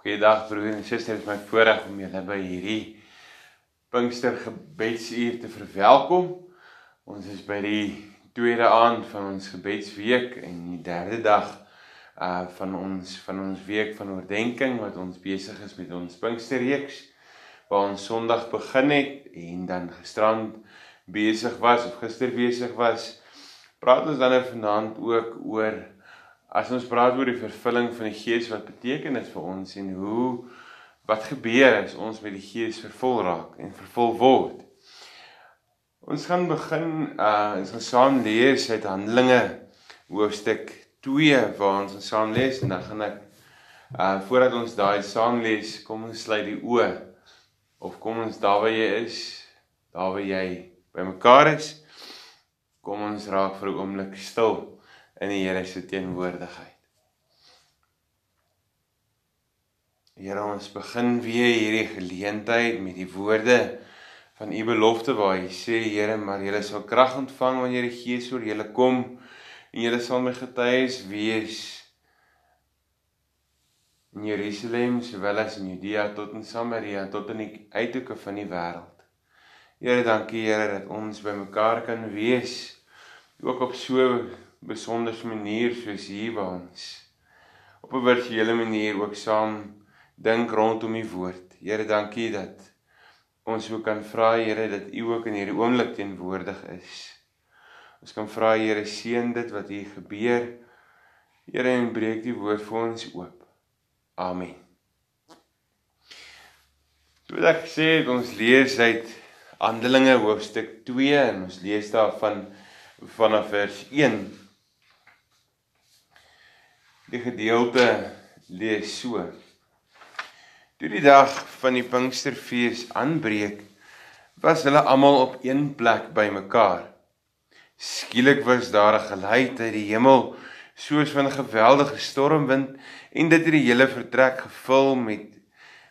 Goeiedag broer en suster, dit is my voorreg om julle by hierdie Pinkster gebedsuur te verwelkom. Ons is by die tweede aand van ons gebedsweek en die derde dag uh van ons van ons week van oordeenking wat ons besig is met ons Pinksterreeks waar ons Sondag begin het en dan gisterand besig was of gister besig was. Praat ons dan nou vanaand ook oor As ons praat oor die vervulling van die Gees, wat beteken dit vir ons en hoe wat gebeur as ons met die Gees vervul raak en vervul word? Ons gaan begin uh ons gaan saam lees uit Handelinge hoofstuk 2 waar ons saam lees en dan gaan ek uh voordat ons daai saam lees, kom ons sluit die oë of kom ons daar waar jy is, daar waar jy bymekaar is, kom ons raak vir 'n oomblik stil in die Here se teenwoordigheid. Here ons begin weer hierdie geleentheid met die woorde van u belofte waar hy sê Here maar julle sal krag ontvang wanneer die Gees oor julle kom en julle sal my getuies wees in Jerusalem sowel as in Judea tot in Samaria tot in die uithoeke van die wêreld. Here dankie Here dat ons bymekaar kan wees ook op so besonderse manier soos hier waar ons op 'n virtuele manier ook saam dink rondom u woord. Here, dankie dat ons ook kan vra Here dat u ook in hierdie oomblik teenwoordig is. Ons kan vra Here seën dit wat hier gebeur. Here en breek die woord vir ons oop. Amen. Toe ek sê ons lees uit Handelinge hoofstuk 2 en ons lees daarvan vanaf vers 1 Die gedeelte lees so: Toe die dag van die Pinksterfees aanbreek, was hulle almal op een plek bymekaar. Skielik was daar 'n geluid uit die hemel, soos van 'n geweldige stormwind, en dit het die hele vertrek gevul met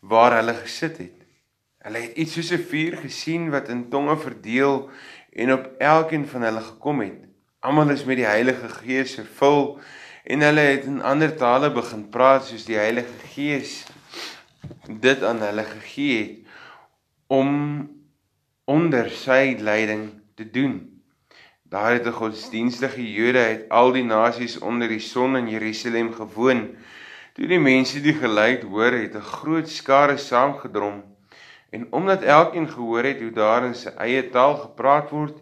waar hulle gesit het. Hulle het iets soos 'n vuur gesien wat in tonge verdeel en op elkeen van hulle gekom het. Almal is met die Heilige Gees vervul en hulle het in ander tale begin praat soos die Heilige Gees dit aan hulle gegee het om onder sy leiding te doen. Daar het 'n godsdienstige Jode uit al die nasies onder die son in Jerusalem gewoon. Toe die mense die geluid hoor, het 'n groot skare saamgedrom. En omdat elkeen gehoor het hoe daar in sy eie taal gepraat word,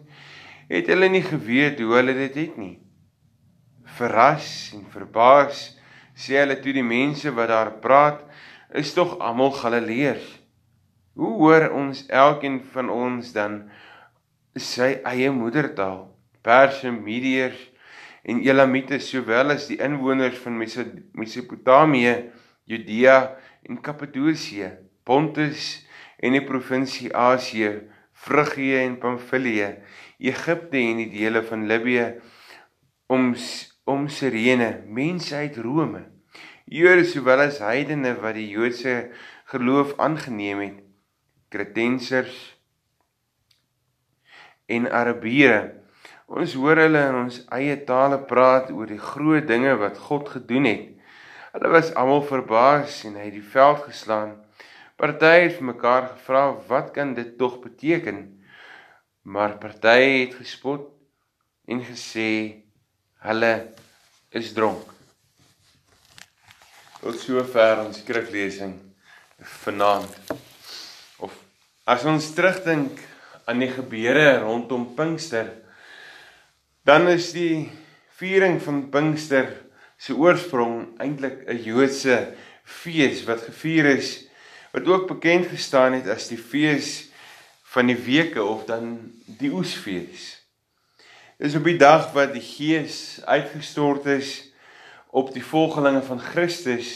het hulle nie geweet hoe hulle dit het nie verras en verbaas sê hulle toe die mense wat daar praat is tog almal Galileërs. Hoe hoor ons elkeen van ons dan sy eie moedertaal? Perse, Mediërs en Elamite sowel as die inwoners van Mesopotamië, Judea en Kappadosie, Pontus en die provinsie Asië, Frigië en Pamfilië, Egipte en die dele van Libië om om Sirene, mense uit Rome, Jode sowel as heidene wat die Joodse geloof aangeneem het, Kretensers en Arabiere. Ons hoor hulle in ons eie tale praat oor die groot dinge wat God gedoen het. Hulle was almal verbaas en hy het die veld geslaan. Party het vir mekaar gevra, "Wat kan dit tog beteken?" Maar party het gespot en gesê, hulle is dronk. Tot sover ons skriflesing vanaand. Of as ons terugdink aan die gebeure rondom Pinkster, dan is die viering van Pinkster se oorsprong eintlik 'n Joodse fees wat gevier is wat ook bekend gestaan het as die fees van die weke of dan die oesfees. Dis op die dag wat die Gees uitgestort is op die volgelinge van Christus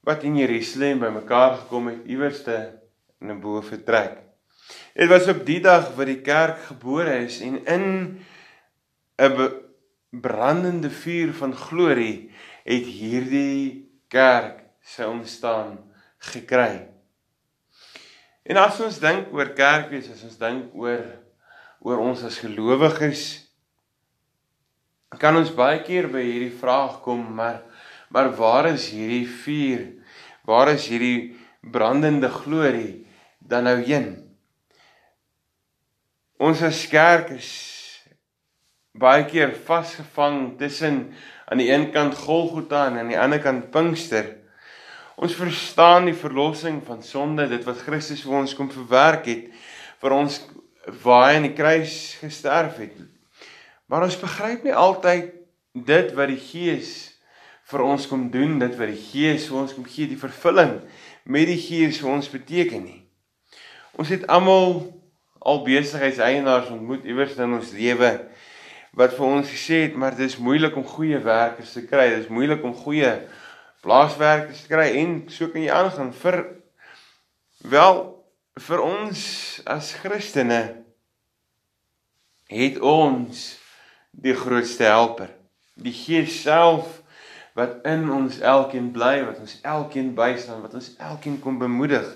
wat in Jerusalem bymekaar gekom het iewerste in 'n bo vertrek. Dit was op die dag wat die kerk gebore is en in 'n brandende vuur van glorie het hierdie kerk sy ontstaan gekry. En as ons dink oor kerkwees, as ons dink oor oor ons as gelowiges kan ons baie keer by hierdie vraag kom maar maar waar is hierdie vuur Waar is hierdie brandende glorie dan nou heen? Ons as kerk is baie keer vasgevang tussen aan die een kant Golgotha en aan die ander kant Pinkster. Ons verstaan die verlossing van sonde, dit wat Christus vir ons kom verwerk het, vir ons waar hy aan die kruis gesterf het. Maar ons begryp nie altyd dit wat die Gees vir ons kom doen, dit wat die Gees vir ons kom gee, die vervulling met die Gees vir ons beteken nie. Ons het almal al besigheidseienaars ontmoet iewers in ons lewe wat vir ons gesê het maar dis moeilik om goeie werkers te kry. Dis moeilik om goeie plaaswerkers te kry en so kan jy aangaan vir wel vir ons as Christene het ons die grootste helper. Die Gees self wat in ons elkeen bly, wat ons elkeen bystaan, wat ons elkeen kom bemoedig.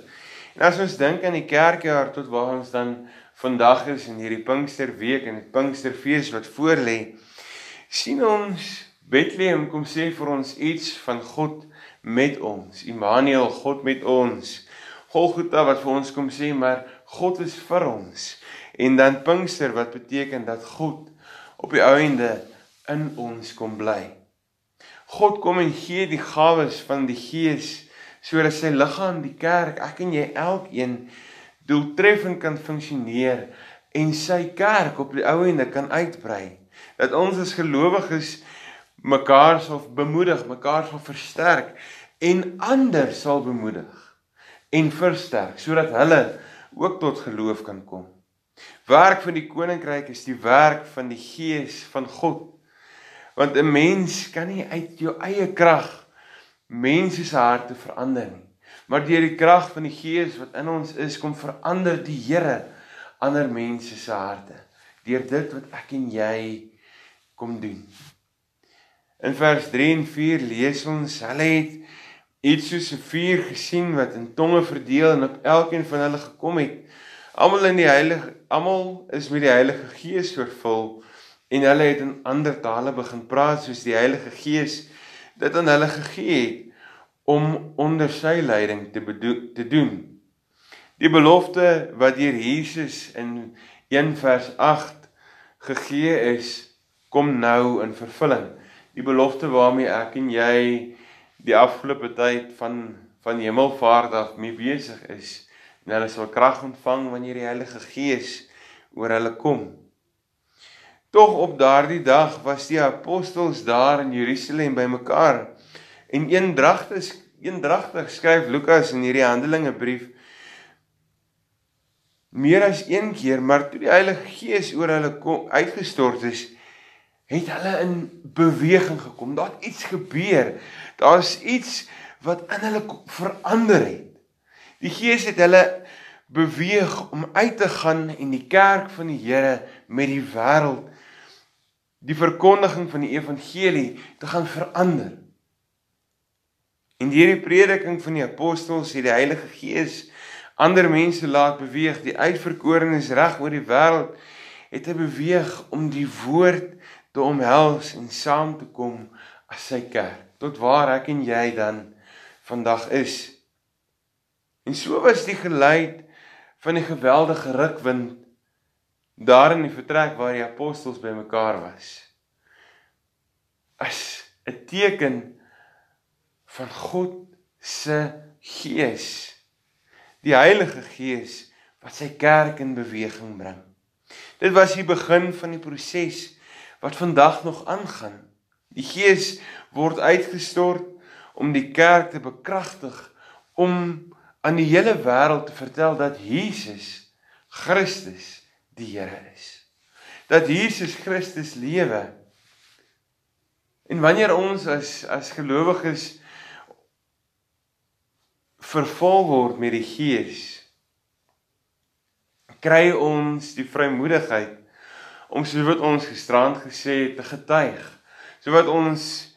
En as ons dink aan die kerkjaar tot waar ons dan vandag is in hierdie Pinksterweek en die Pinksterfees wat voorlê, sien ons Bethlehem kom sê vir ons iets van God met ons. Immanuel, God met ons. Golgotha wat vir ons kom sê maar God is vir ons. En dan Pinkster wat beteken dat God op die einde in ons kom bly. God kom en gee die gawes van die Gees sodat sy liggaam, die kerk, ek en jy elkeen doeltreffend kan funksioneer en sy kerk op die ou ende kan uitbrei. Dat ons as gelowiges mekaar sal bemoedig, mekaar sal versterk en ander sal bemoedig en versterk sodat hulle ook tot geloof kan kom. Werk van die koninkryk is die werk van die gees van God. Want 'n mens kan nie uit jou eie krag mense se harte verander nie. Maar deur die krag van die Gees wat in ons is, kom verander die Here ander mense se harte deur dit wat ek en jy kom doen. In vers 3 en 4 lees ons hulle het iets soos 'n vuur gesien wat in tonge verdeel en op elkeen van hulle gekom het. Almal in die heilige almal is met die Heilige Gees vervul en hulle het in ander tale begin praat soos die Heilige Gees dit aan hulle gegee het om onder sy leiding te te doen. Die belofte wat deur Jesus in 1 vers 8 gegee is, kom nou in vervulling. Die belofte waarmee ek en jy die afgelope tyd van van hemelvaart af mee besig is. En hulle sal krag ontvang wanneer die Heilige Gees oor hulle kom. Tog op daardie dag was die apostels daar in Jerusalem bymekaar En eendragtig eendragtig skryf Lukas in hierdie Handelinge brief meer as een keer, maar toe die Heilige Gees oor hulle kom uitgestort is, het hulle in beweging gekom. Daar het iets gebeur. Daar's iets wat in hulle verander het. Die Gees het hulle beweeg om uit te gaan en die kerk van die Here met die wêreld die verkondiging van die evangelie te gaan verander. En deur die prediking van die apostels het die Heilige Gees ander mense laat beweeg. Die uitverkorenes reg oor die wêreld het hy beweeg om die woord te omhels en saam te kom as sy kerk. Tot waar ek en jy dan vandag is. En so was die geluid van die geweldige rukwind daar in die vertrek waar die apostels bymekaar was. As 'n teken van God se Gees. Die Heilige Gees wat sy kerk in beweging bring. Dit was die begin van die proses wat vandag nog aangaan. Die Gees word uitgestort om die kerk te bekragtig om aan die hele wêreld te vertel dat Jesus Christus die Here is. Dat Jesus Christus lewe. En wanneer ons as as gelowiges vervul word met die Gees kry ons die vrymoedigheid om soos wat ons gisterand gesê het te getuig. So wat ons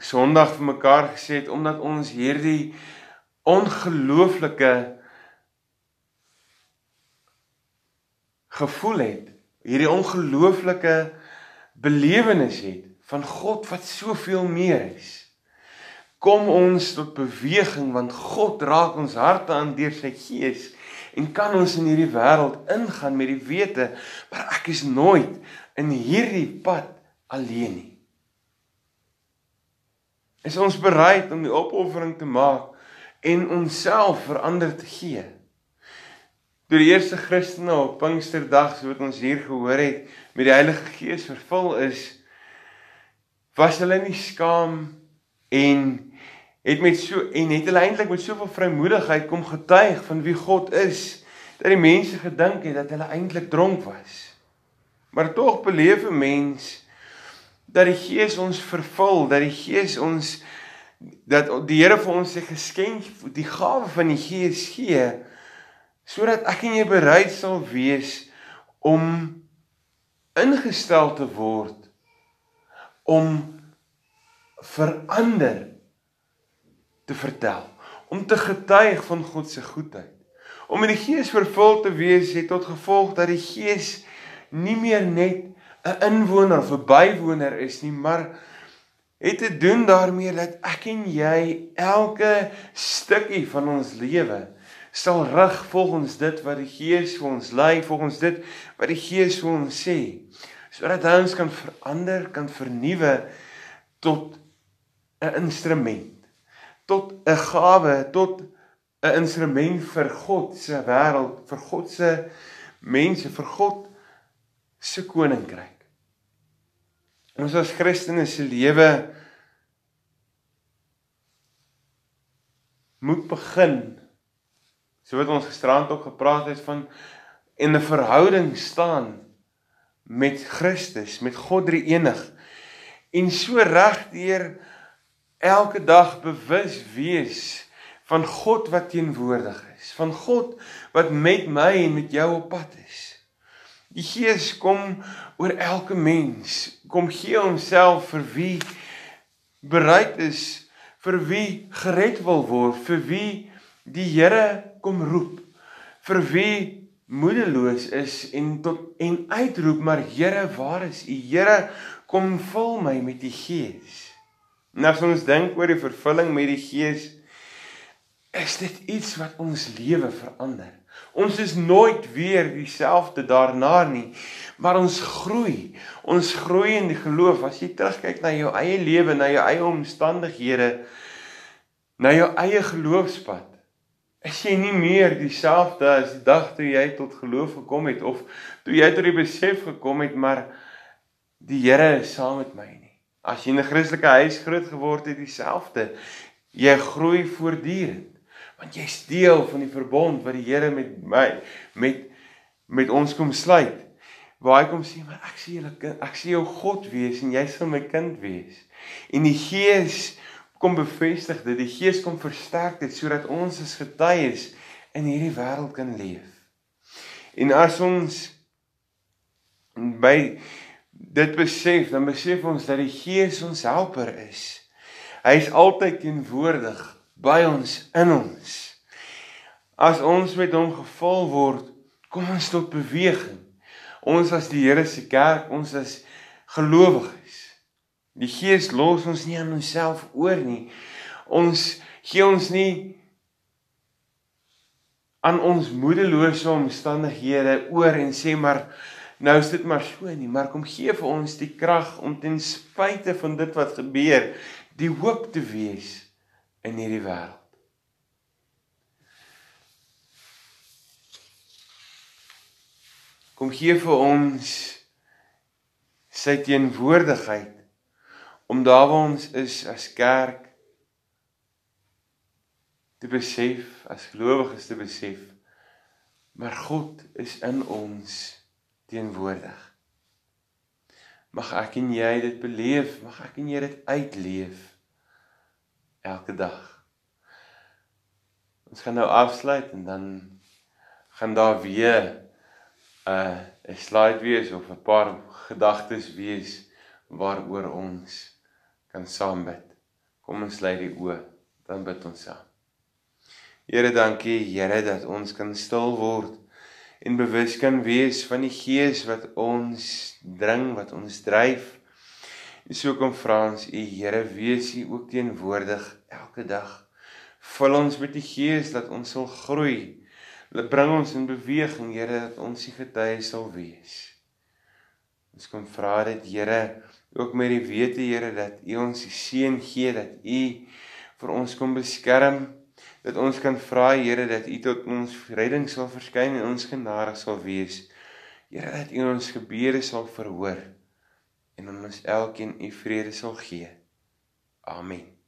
Sondag vir mekaar gesê het omdat ons hierdie ongelooflike gevoel het, hierdie ongelooflike belewenis het van God wat soveel meer is kom ons tot beweging want God raak ons harte aan deur sy gees en kan ons in hierdie wêreld ingaan met die wete maar ek is nooit in hierdie pad alleen nie. Is ons bereid om die opoffering te maak en onsself verander te gee? Toe die eerste Christene op Pinksterdag, so wat ons hier gehoor het, met die Heilige Gees vervul is, was hulle nie skaam en het met so en het hulle eintlik met soveel vrymoedigheid kom getuig van wie God is dat die mense gedink het dat hulle eintlik dronk was. Maar tog beleef 'n mens dat die Gees ons vervul, dat die Gees ons dat die Here vir ons sy geskenk, die gawe van die Gees gee sodat ek en jy bereid sal wees om ingestel te word om verander te vertel, om te getuig van God se goedheid. Om in die Gees vervul te wees het tot gevolg dat die Gees nie meer net 'n inwoner of 'n bywoner is nie, maar het te doen daarmee dat ek en jy elke stukkie van ons lewe sal rig volgens dit wat die Gees vir ons lei, volgens dit wat die Gees vir ons sê, sodat ons kan verander, kan vernuwe tot 'n instrument tot 'n gawe, tot 'n instrument vir God se wêreld, vir God se mense, vir God se koninkryk. Ons as Christene se lewe moet begin so wat ons gisterand ook gepraat het van in 'n verhouding staan met Christus, met God drie enig en so reg deur elke dag bewus wees van God wat teenwoordig is, van God wat met my en met jou op pad is. Die Gees kom oor elke mens, kom gee homself vir wie bereid is, vir wie gered wil word, vir wie die Here kom roep, vir wie moedeloos is en tot en uitroep maar Here, waar is U? Here, kom vul my met die Gees. En as ons dink oor die vervulling met die Gees, is dit iets wat ons lewe verander. Ons is nooit weer dieselfde daarna nie, maar ons groei. Ons groei in die geloof. As jy terugkyk na jou eie lewe, na jou eie omstandighede, na jou eie geloofspad, is jy nie meer dieselfde as die dag toe jy tot geloof gekom het of toe jy tot die besef gekom het maar die Here is saam met my nie. As jy in 'n Christelike huis groot geword het, dieselfde. Jy groei voortdurend want jy's deel van die verbond wat die Here met my met met ons kom sluit. Waar hy kom sê, "Maar ek sien julle kind, ek sien jou God wees en jy sal my kind wees." En die Gees kom bevestig dit, die Gees kom versterk dit sodat ons as getuies in hierdie wêreld kan leef. En as ons by dit besef, dan besef ons dat die Gees ons helper is. Hy is altyd teenwoordig by ons in ons. As ons met hom gevul word, kom ons tot beweging. Ons as die Here se kerk, ons as gelowiges. Die Gees los ons nie aan onsself oor nie. Ons gee ons nie aan ons moedelose omstandighede oor en sê maar Nou is dit maar so nie, maar kom gee vir ons die krag om ten spyte van dit wat gebeur, die hoop te wees in hierdie wêreld. Kom gee vir ons sy teenwoordigheid om daar waar ons is as kerk te besef, as gelowiges te besef, maar God is in ons teenwoordig. Mag ek en jy dit beleef, mag ek en jy dit uitleef elke dag. Ons gaan nou afsluit en dan gaan daar weer 'n uh, 'n slide wees of 'n paar gedagtes wees waaroor ons kan saam bid. Kom ons lei die oë, dan bid ons saam. Here, dankie Here dat ons kan stil word en bewus kan wees van die gees wat ons dring, wat ons dryf. Dis ook om vra ons U Here wees U ook teenwoordig elke dag. Vul ons met die Gees dat ons sal groei. Laat bring ons in beweging, Here, dat ons U getuie sal wees. Ons kom vra dit, Here, ook met die wete, Here, dat U ons die seën gee dat U vir ons kom beskerm dat ons kan vra Here dat U tot ons redding sal verskyn en ons genadig sal wees. Here dat U ons gebede sal verhoor en ons elkeen U vrede sal gee. Amen.